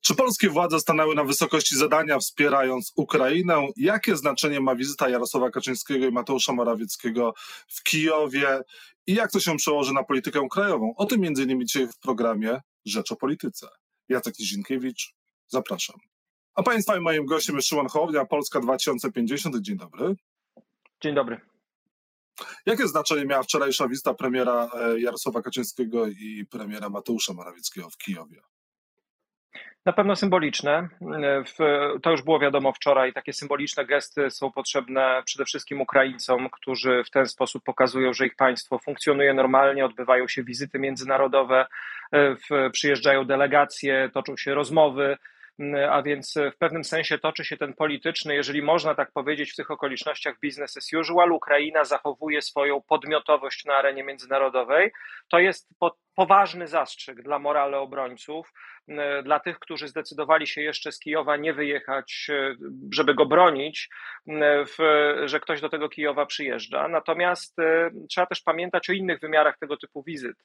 Czy polskie władze stanęły na wysokości zadania wspierając Ukrainę? Jakie znaczenie ma wizyta Jarosława Kaczyńskiego i Mateusza Morawieckiego w Kijowie i jak to się przełoży na politykę krajową? O tym między innymi dzisiaj w programie Rzecz o Polityce. Jacek Nizinkiewicz, zapraszam. A Państwa i moim gościem jest Szymon Hołownia, Polska 2050. Dzień dobry. Dzień dobry. Jakie znaczenie miała wczorajsza wizyta premiera e, Jarosława Kaczyńskiego i premiera Mateusza Morawieckiego w Kijowie? Na pewno symboliczne. To już było wiadomo wczoraj. Takie symboliczne gesty są potrzebne przede wszystkim Ukraińcom, którzy w ten sposób pokazują, że ich państwo funkcjonuje normalnie, odbywają się wizyty międzynarodowe, e, przyjeżdżają delegacje, toczą się rozmowy a więc w pewnym sensie toczy się ten polityczny, jeżeli można tak powiedzieć, w tych okolicznościach business as usual. Ukraina zachowuje swoją podmiotowość na arenie międzynarodowej. To jest poważny zastrzyk dla morale obrońców, e, dla tych, którzy zdecydowali się jeszcze z Kijowa nie wyjechać, e, żeby go bronić, e, w, że ktoś do tego Kijowa przyjeżdża. Natomiast trzeba też pamiętać o innych wymiarach tego typu wizyt.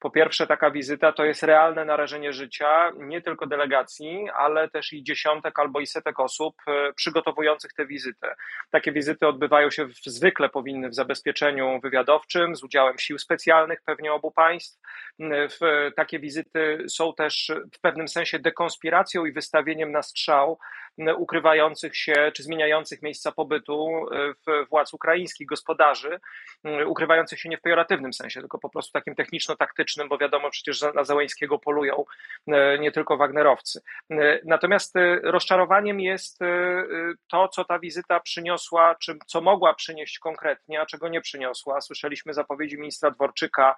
Po pierwsze, taka wizyta to jest realne narażenie życia nie tylko delegacji, ale też i dziesiątek albo i setek osób przygotowujących tę wizytę. Takie wizyty odbywają się w, zwykle powinny w zabezpieczeniu wywiadowczym z udziałem sił specjalnych pewnie obu państw w takie wizyty są też w pewnym sensie dekonspiracją i wystawieniem na strzał ukrywających się czy zmieniających miejsca pobytu w władz ukraińskich, gospodarzy, ukrywających się nie w pejoratywnym sensie, tylko po prostu takim techniczno-taktycznym, bo wiadomo przecież na Załęskiego polują nie tylko Wagnerowcy. Natomiast rozczarowaniem jest to, co ta wizyta przyniosła, czy co mogła przynieść konkretnie, a czego nie przyniosła. Słyszeliśmy zapowiedzi ministra Dworczyka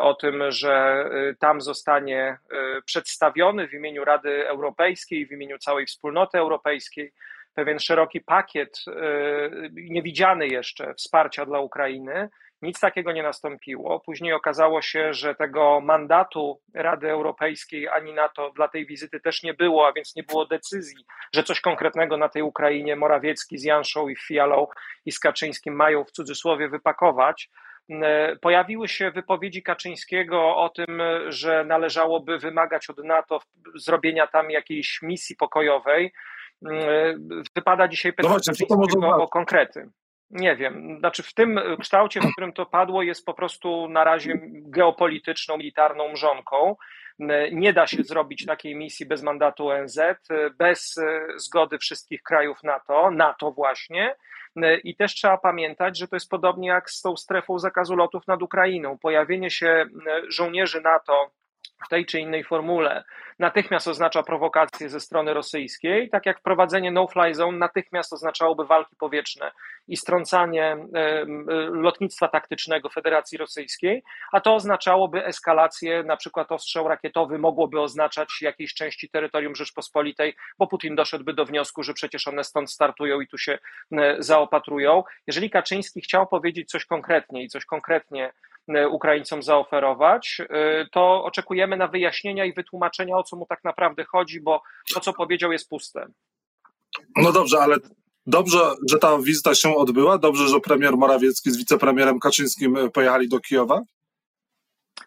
o tym, że tam zostanie przedstawiony w imieniu Rady Europejskiej, w imieniu całej wspólnoty Europejskiej pewien szeroki pakiet, y, niewidziany jeszcze wsparcia dla Ukrainy. Nic takiego nie nastąpiło. Później okazało się, że tego mandatu Rady Europejskiej ani NATO dla tej wizyty też nie było, a więc nie było decyzji, że coś konkretnego na tej Ukrainie Morawiecki z Janszą i Fialą i z Kaczyńskim mają w cudzysłowie wypakować. Y, pojawiły się wypowiedzi Kaczyńskiego o tym, że należałoby wymagać od NATO zrobienia tam jakiejś misji pokojowej. Mm, wypada dzisiaj pytać no o konkrety. Nie wiem, znaczy w tym kształcie, w którym to padło, jest po prostu na razie geopolityczną, militarną mrzonką. Nie da się zrobić takiej misji bez mandatu ONZ, bez zgody wszystkich krajów NATO, NATO właśnie. I też trzeba pamiętać, że to jest podobnie jak z tą strefą zakazu lotów nad Ukrainą. Pojawienie się żołnierzy NATO w tej czy innej formule natychmiast oznacza prowokację ze strony rosyjskiej, tak jak wprowadzenie no-fly zone natychmiast oznaczałoby walki powietrzne i strącanie lotnictwa taktycznego Federacji Rosyjskiej, a to oznaczałoby eskalację, na przykład ostrzał rakietowy mogłoby oznaczać jakiejś części terytorium Rzeczpospolitej, bo Putin doszedłby do wniosku, że przecież one stąd startują i tu się zaopatrują. Jeżeli Kaczyński chciał powiedzieć coś konkretnie i coś konkretnie Ukraińcom zaoferować, e, to oczekujemy na wyjaśnienia i wytłumaczenia, o co mu tak naprawdę chodzi, bo to, co powiedział, jest puste. No dobrze, ale dobrze, że ta wizyta się odbyła, dobrze, że premier Morawiecki z wicepremierem Kaczyńskim pojechali do Kijowa?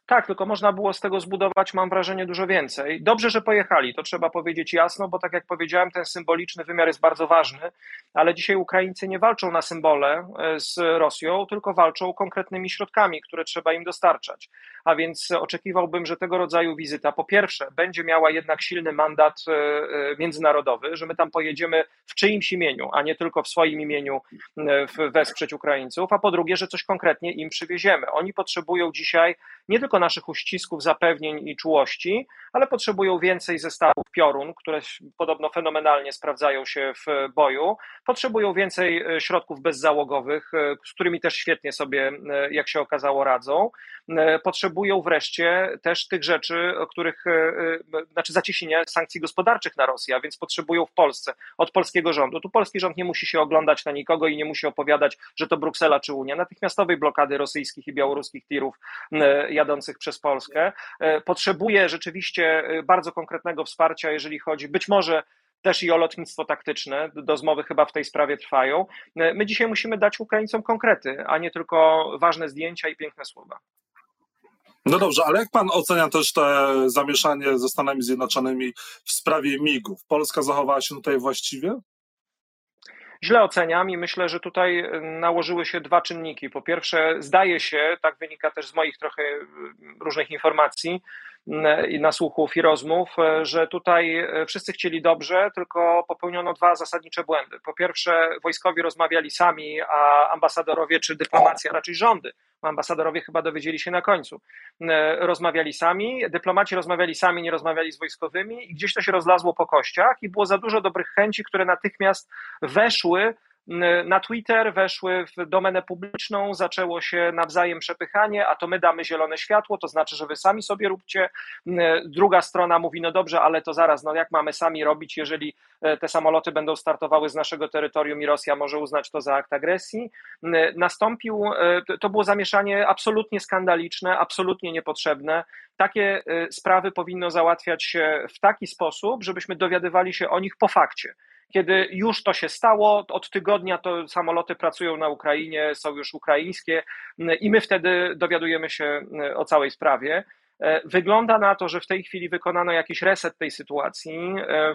Tak, tylko można było z tego zbudować, mam wrażenie, dużo więcej. Dobrze, że pojechali, to trzeba powiedzieć jasno, bo tak jak powiedziałem, ten symboliczny wymiar jest bardzo ważny, ale dzisiaj Ukraińcy nie walczą na symbole e, z Rosją, tylko walczą konkretnymi środkami, które trzeba im dostarczać. A więc oczekiwałbym, że tego rodzaju wizyta, po pierwsze, będzie miała jednak silny mandat e, e, międzynarodowy, że my tam pojedziemy w czyimś imieniu, a nie tylko w swoim imieniu wesprzeć Ukraińców, a po drugie, że coś konkretnie im przywieziemy. Oni potrzebują dzisiaj nie tylko naszych uścisków, zapewnień i czułości, ale potrzebują więcej zestawów piorun, które podobno fenomenalnie sprawdzają się w boju. Potrzebują więcej e, środków bezzałogowych, e, z którymi też świetnie sobie, e, jak się okazało, radzą. Potrzebują wreszcie też tych rzeczy, o których, znaczy zacieśnienia sankcji gospodarczych na Rosję, a więc potrzebują w Polsce, od polskiego rządu. Tu polski rząd nie musi się oglądać na nikogo i nie musi opowiadać, że to Bruksela czy Unia. Natychmiastowej blokady rosyjskich i białoruskich tirów jadących przez Polskę. Potrzebuje rzeczywiście E, bardzo konkretnego wsparcia, jeżeli chodzi być może też i o lotnictwo taktyczne. Rozmowy chyba w tej sprawie trwają. E, my dzisiaj musimy dać Ukraińcom konkrety, a nie tylko ważne zdjęcia i piękne słowa. No dobrze, ale jak pan ocenia też te zamieszanie ze Stanami Zjednoczonymi w sprawie MIG-ów? Polska zachowała się tutaj właściwie? Źle oceniam i myślę, że tutaj nałożyły się dwa czynniki. Po pierwsze, zdaje się, tak wynika też z moich trochę różnych informacji, i nasłuchów i rozmów, e, że tutaj e, wszyscy chcieli dobrze, tylko popełniono dwa zasadnicze błędy. Po pierwsze, wojskowi rozmawiali sami, a ambasadorowie czy dyplomacja, raczej rządy, ambasadorowie chyba dowiedzieli się na końcu, e, rozmawiali sami, dyplomaci rozmawiali sami, nie rozmawiali z wojskowymi i gdzieś to się rozlazło po kościach i było za dużo dobrych chęci, które natychmiast weszły na Twitter, weszły w domenę publiczną, zaczęło się nawzajem przepychanie, a to my damy zielone światło, to znaczy, że wy sami sobie róbcie. Druga strona mówi, no dobrze, ale to zaraz, no jak mamy sami robić, jeżeli e, te samoloty będą startowały z naszego terytorium i Rosja może uznać to za akt agresji. Nastąpił, e, to było zamieszanie absolutnie skandaliczne, absolutnie niepotrzebne. Takie e, sprawy powinno załatwiać się w taki sposób, żebyśmy dowiadywali się o nich po fakcie kiedy już to się stało, od tygodnia to samoloty pracują na Ukrainie, są już ukraińskie i my wtedy dowiadujemy się e, o całej sprawie. E, wygląda na to, że w tej chwili wykonano jakiś reset tej sytuacji, e,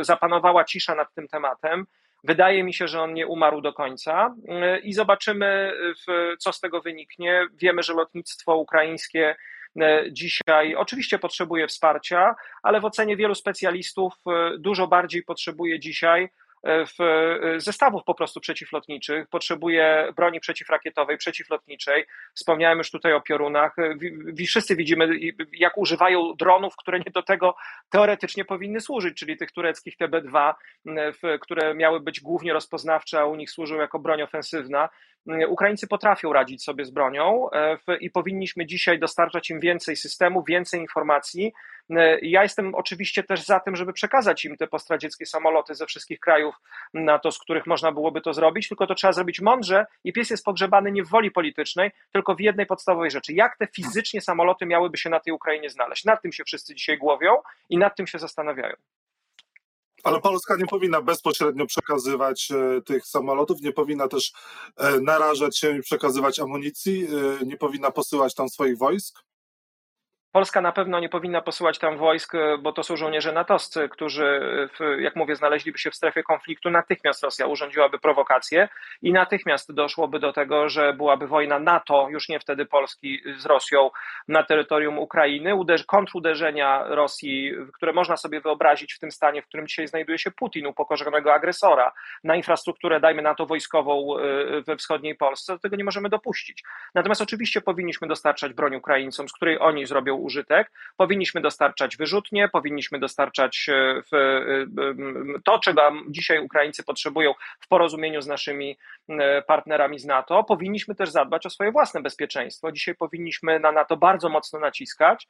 zapanowała cisza nad tym tematem. Wydaje mi się, że on nie umarł do końca i zobaczymy, co z tego wyniknie. Wiemy, że lotnictwo ukraińskie E, dzisiaj. Oczywiście potrzebuje wsparcia, ale w ocenie wielu specjalistów e, dużo bardziej potrzebuje dzisiaj E, w e, zestawów po prostu przeciwlotniczych, potrzebuje broni przeciwrakietowej, przeciwlotniczej. Wspomniałem już tutaj o piorunach. E, wszyscy widzimy, jak używają dronów, które nie do tego teoretycznie powinny służyć, czyli tych tureckich TB2, które miały być głównie rozpoznawcze, a u nich służą jako broń ofensywna. Ukraińcy potrafią radzić sobie z bronią i powinniśmy dzisiaj dostarczać im więcej systemu, więcej informacji, E, ja jestem oczywiście też za tym, żeby przekazać im te postradzieckie samoloty ze wszystkich krajów na to, z których można byłoby to zrobić, tylko to trzeba zrobić mądrze i pies jest pogrzebany nie w woli politycznej, tylko w jednej podstawowej rzeczy. Jak te fizycznie samoloty miałyby się na tej Ukrainie znaleźć? Nad tym się wszyscy dzisiaj głowią i nad tym się zastanawiają. Ale Polska nie powinna bezpośrednio przekazywać e, tych samolotów, nie powinna też e, narażać się i przekazywać amunicji, nie powinna posyłać tam swoich wojsk? Polska na pewno nie powinna posyłać tam wojsk, e, bo to są żołnierze natowscy, którzy, jak mówię, znaleźliby się w strefie konfliktu. Natychmiast Rosja urządziłaby prowokację i natychmiast doszłoby do tego, że byłaby wojna NATO, już nie wtedy Polski z Rosją na terytorium Ukrainy. kontruderzenia Rosji, które można sobie wyobrazić w tym stanie, w którym dzisiaj znajduje się Putin, upokorzonego agresora, na infrastrukturę, dajmy na to wojskową e, we wschodniej Polsce, do tego nie możemy dopuścić. Natomiast oczywiście powinniśmy dostarczać broń Ukraińcom, z której oni zrobią użytek. Powinniśmy dostarczać wyrzutnie, powinniśmy dostarczać e, e, to, czego dzisiaj Ukraińcy potrzebują w porozumieniu z naszymi e, partnerami z NATO. Powinniśmy też zadbać o swoje własne bezpieczeństwo. Dzisiaj powinniśmy na NATO bardzo mocno naciskać,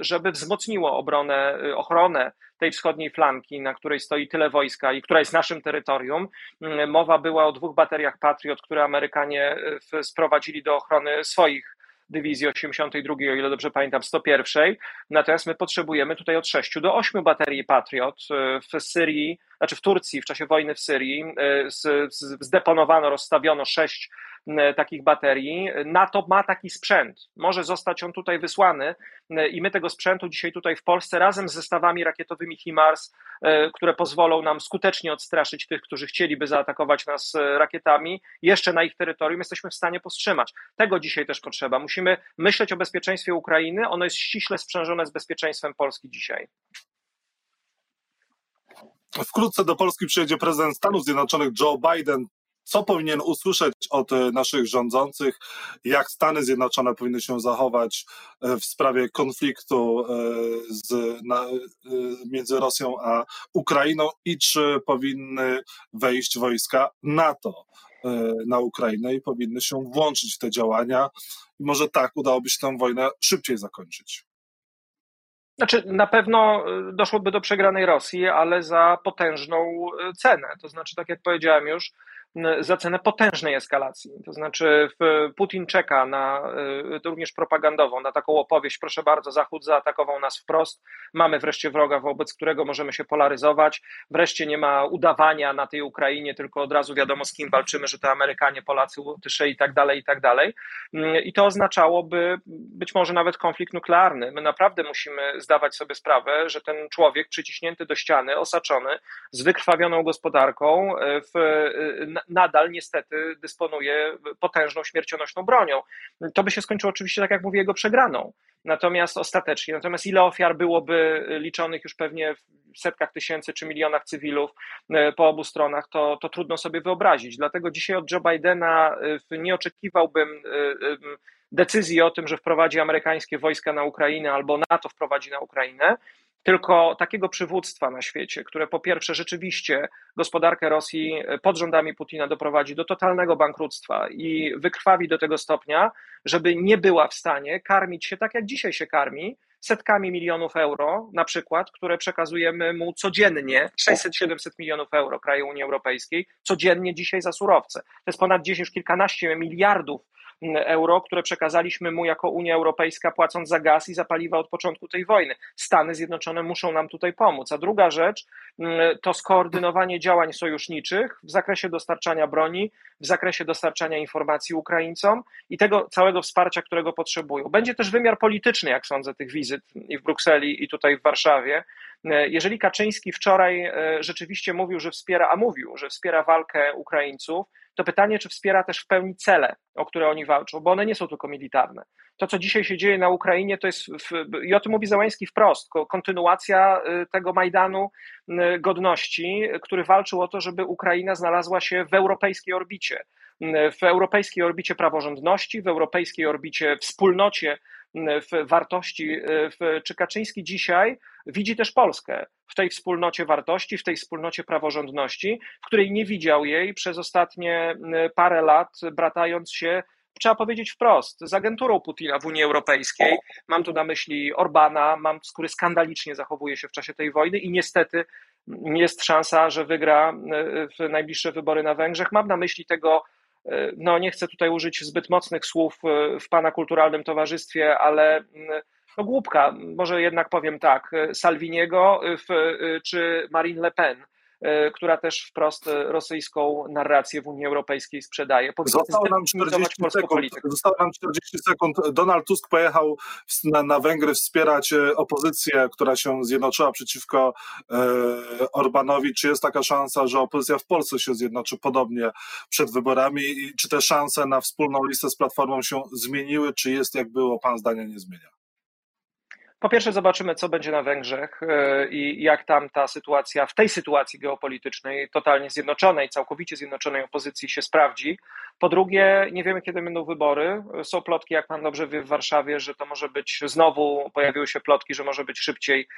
żeby wzmocniło obronę, ochronę tej wschodniej flanki, na której stoi tyle wojska i która jest naszym terytorium. Mowa była o dwóch bateriach Patriot, które Amerykanie sprowadzili do ochrony swoich dywizji 82, o ile dobrze pamiętam, 101. Natomiast my potrzebujemy tutaj od 6 do 8 baterii Patriot e, w Syrii, znaczy w Turcji w czasie wojny w Syrii. E, zdeponowano, rozstawiono 6 E, takich baterii. NATO ma taki sprzęt. Może zostać on tutaj wysłany e, i my tego sprzętu dzisiaj tutaj w Polsce razem z zestawami rakietowymi HIMARS, e, które pozwolą nam skutecznie odstraszyć tych, którzy chcieliby zaatakować nas rakietami, jeszcze na ich terytorium jesteśmy w stanie powstrzymać. Tego dzisiaj też potrzeba. Musimy myśleć o bezpieczeństwie Ukrainy. Ono jest ściśle sprzężone z bezpieczeństwem Polski dzisiaj. Wkrótce do Polski przyjedzie prezydent Stanów Zjednoczonych Joe Biden co powinien usłyszeć od e, naszych rządzących, jak Stany Zjednoczone powinny się zachować e, w sprawie konfliktu e, z, na, między Rosją a Ukrainą i czy powinny wejść wojska NATO na Ukrainę i powinny się włączyć w te działania. I może tak udałoby się tę wojnę szybciej zakończyć. Znaczy, na pewno doszłoby do przegranej Rosji, ale za potężną cenę. To znaczy, tak jak powiedziałem już, za cenę potężnej eskalacji. To znaczy, Putin czeka na, również propagandową, na taką opowieść, proszę bardzo, Zachód zaatakował nas wprost, mamy wreszcie wroga, wobec którego możemy się polaryzować, wreszcie nie ma udawania na tej Ukrainie, tylko od razu wiadomo z kim walczymy, że to Amerykanie, Polacy, Łotysze i tak dalej, i tak dalej. I to oznaczałoby być może nawet konflikt nuklearny. My naprawdę musimy zdawać sobie sprawę, że ten człowiek przyciśnięty do ściany, osaczony, z wykrwawioną gospodarką, w, nadal niestety dysponuje potężną, śmiercionośną bronią. To by się skończyło oczywiście, tak jak mówię, jego przegraną. Natomiast ostatecznie, natomiast ile ofiar byłoby liczonych już pewnie w setkach tysięcy czy milionach cywilów e, po obu stronach, to, to trudno sobie wyobrazić. Dlatego dzisiaj od Joe Bidena e, nie oczekiwałbym e, decyzji o tym, że wprowadzi amerykańskie wojska na Ukrainę albo NATO wprowadzi na Ukrainę, tylko takiego przywództwa na świecie, które po pierwsze rzeczywiście gospodarkę Rosji pod rządami Putina doprowadzi do totalnego bankructwa i wykrwawi do tego stopnia, żeby nie była w stanie karmić się tak, jak dzisiaj się karmi, setkami milionów euro, na przykład, które przekazujemy mu codziennie, 600-700 milionów euro kraju Unii Europejskiej, codziennie dzisiaj za surowce. To jest ponad 10, już kilkanaście miliardów euro, które przekazaliśmy mu jako Unia Europejska, płacąc za gaz i za paliwa od początku tej wojny. Stany Zjednoczone muszą nam tutaj pomóc. A druga rzecz mm, to skoordynowanie działań sojuszniczych w zakresie dostarczania broni, w zakresie dostarczania informacji Ukraińcom i tego całego wsparcia, którego potrzebują. Będzie też wymiar polityczny, jak sądzę, tych wizyt i w Brukseli, i tutaj w Warszawie. Jeżeli Kaczyński wczoraj e, rzeczywiście mówił, że wspiera, a mówił, że wspiera walkę Ukraińców, to pytanie, czy wspiera też w pełni cele, o które oni walczą, bo one nie są tylko militarne. To, co dzisiaj się dzieje na Ukrainie, to jest, w, i o tym mówi Załański wprost, kontynuacja y, tego Majdanu y, godności, który walczył o to, żeby Ukraina znalazła się w europejskiej orbicie w europejskiej orbicie praworządności, w europejskiej orbicie wspólnocie w wartości. W, czy Kaczyński dzisiaj widzi też Polskę w tej wspólnocie wartości, w tej wspólnocie praworządności, w której nie widział jej przez ostatnie parę lat, bratając się trzeba powiedzieć wprost, z agenturą Putina w Unii Europejskiej. Mam tu na myśli Orbana, mam, który skandalicznie zachowuje się w czasie tej wojny i niestety jest szansa, że wygra w najbliższe wybory na Węgrzech. Mam na myśli tego no nie chcę tutaj użyć zbyt mocnych słów e, w pana kulturalnym towarzystwie, ale mm, no głupka, może jednak powiem tak, Salviniego czy Marine Le Pen? E, która też wprost e, rosyjską narrację w Unii Europejskiej sprzedaje. Zostało nam 40 sekund. Zostało nam 40 sekund. Donald Tusk pojechał na, na Węgry wspierać e, opozycję, która się zjednoczyła przeciwko e, Orbanowi. Czy jest taka szansa, że opozycja w Polsce się zjednoczy podobnie przed wyborami? I czy te szanse na wspólną listę z Platformą się zmieniły? Czy jest jak było? Pan zdania nie zmienia. Po pierwsze, zobaczymy, co będzie na Węgrzech e, i jak tam ta sytuacja, w tej sytuacji geopolitycznej, totalnie zjednoczonej, całkowicie zjednoczonej opozycji się sprawdzi. Po drugie, nie wiemy, kiedy będą wybory. Są plotki, jak pan dobrze wie, w Warszawie, że to może być znowu, pojawiły się plotki, że może być szybciej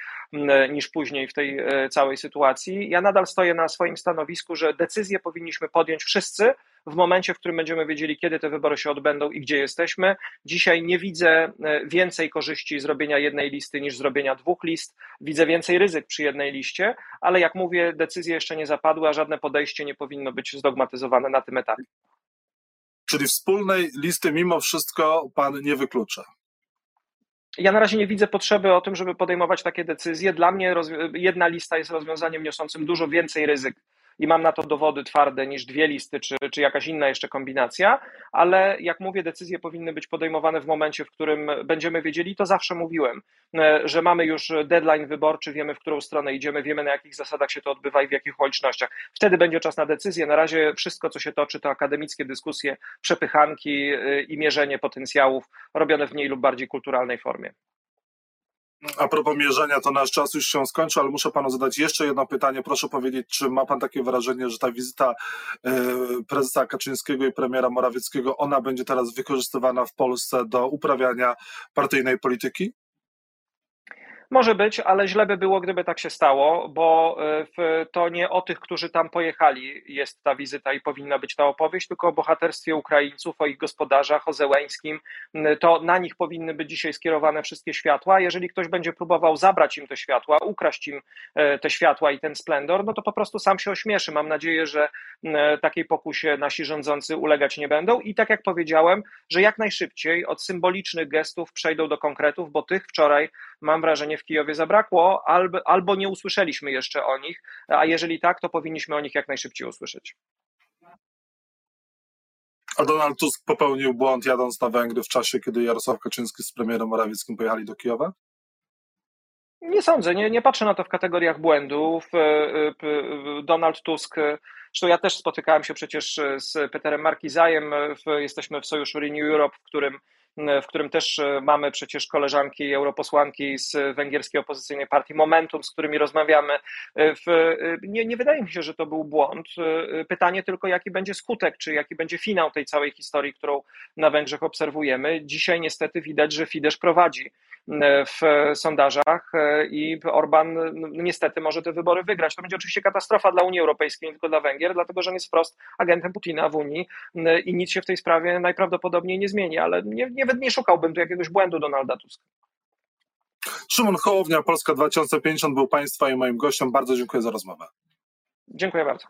niż później w tej e, całej sytuacji. Ja nadal stoję na swoim stanowisku, że decyzje powinniśmy podjąć wszyscy w momencie, w którym będziemy wiedzieli, kiedy te wybory się odbędą i gdzie jesteśmy. Dzisiaj nie widzę e, więcej korzyści zrobienia jednej listy niż zrobienia dwóch list. Widzę więcej ryzyk przy jednej liście, ale jak mówię, decyzje jeszcze nie zapadły, a żadne podejście nie powinno być zdogmatyzowane na tym etapie. Czyli wspólnej listy mimo wszystko pan nie wyklucza. Ja na razie nie widzę potrzeby o tym, żeby podejmować takie decyzje. Dla mnie jedna lista jest rozwiązaniem niosącym dużo więcej ryzyk i mam na to dowody twarde niż dwie listy, czy, czy jakaś inna jeszcze kombinacja, ale jak mówię, decyzje powinny być podejmowane w momencie, w którym będziemy wiedzieli, to zawsze mówiłem, e, że mamy już deadline wyborczy, wiemy, w którą stronę idziemy, wiemy, na jakich zasadach się to odbywa i w jakich okolicznościach. Wtedy będzie czas na decyzję. Na razie wszystko, co się toczy, to akademickie dyskusje, przepychanki e, i mierzenie potencjałów robione w mniej lub bardziej kulturalnej formie. A propos mierzenia, to nasz czas już się skończy, ale muszę panu zadać jeszcze jedno pytanie. Proszę powiedzieć, czy ma pan takie wrażenie, że ta wizyta e, prezesa Kaczyńskiego i premiera Morawieckiego, ona będzie teraz wykorzystywana w Polsce do uprawiania partyjnej polityki? Może być, ale źle by było, gdyby tak się stało, bo e, to nie o tych, którzy tam pojechali, jest ta wizyta i powinna być ta opowieść, tylko o bohaterstwie Ukraińców, o ich gospodarzach, o Zełęskim. To na nich powinny być dzisiaj skierowane wszystkie światła. Jeżeli ktoś będzie próbował zabrać im te światła, ukraść im e, te światła i ten splendor, no to po prostu sam się ośmieszy. Mam nadzieję, że takiej pokusie nasi rządzący ulegać nie będą i tak jak powiedziałem, że jak najszybciej od symbolicznych gestów przejdą do konkretów, bo tych wczoraj mam wrażenie w Kijowie zabrakło, albo, albo nie usłyszeliśmy jeszcze o nich, a jeżeli tak, to powinniśmy o nich jak najszybciej usłyszeć. A Donald Tusk popełnił błąd jadąc na Węgry w czasie, kiedy Jarosław Kaczyński z premierem Morawieckim pojechali do Kijowa? Nie sądzę, nie, nie patrzę na to w kategoriach błędów. E, e, Donald Tusk, zresztą ja też spotykałem się przecież z Peterem Markizajem, jesteśmy w sojuszu Renew Europe, w którym w którym też e, mamy przecież koleżanki europosłanki z węgierskiej opozycyjnej partii Momentum, z którymi rozmawiamy. E, w, e, nie, nie wydaje mi się, że to był błąd. Pytanie tylko, jaki będzie skutek, czy jaki będzie finał tej całej historii, którą na Węgrzech obserwujemy. Dzisiaj niestety widać, że Fidesz prowadzi w sondażach i Orban niestety może te wybory wygrać. To będzie oczywiście katastrofa dla Unii Europejskiej, nie tylko dla Węgier, dlatego że on jest wprost agentem Putina w Unii i nic się w tej sprawie najprawdopodobniej nie zmieni, ale nie, nie nie szukałbym tu jakiegoś błędu Donalda Tuska. Szymon Hołownia, Polska 2050 był Państwa i moim gościem. Bardzo dziękuję za rozmowę. Dziękuję bardzo.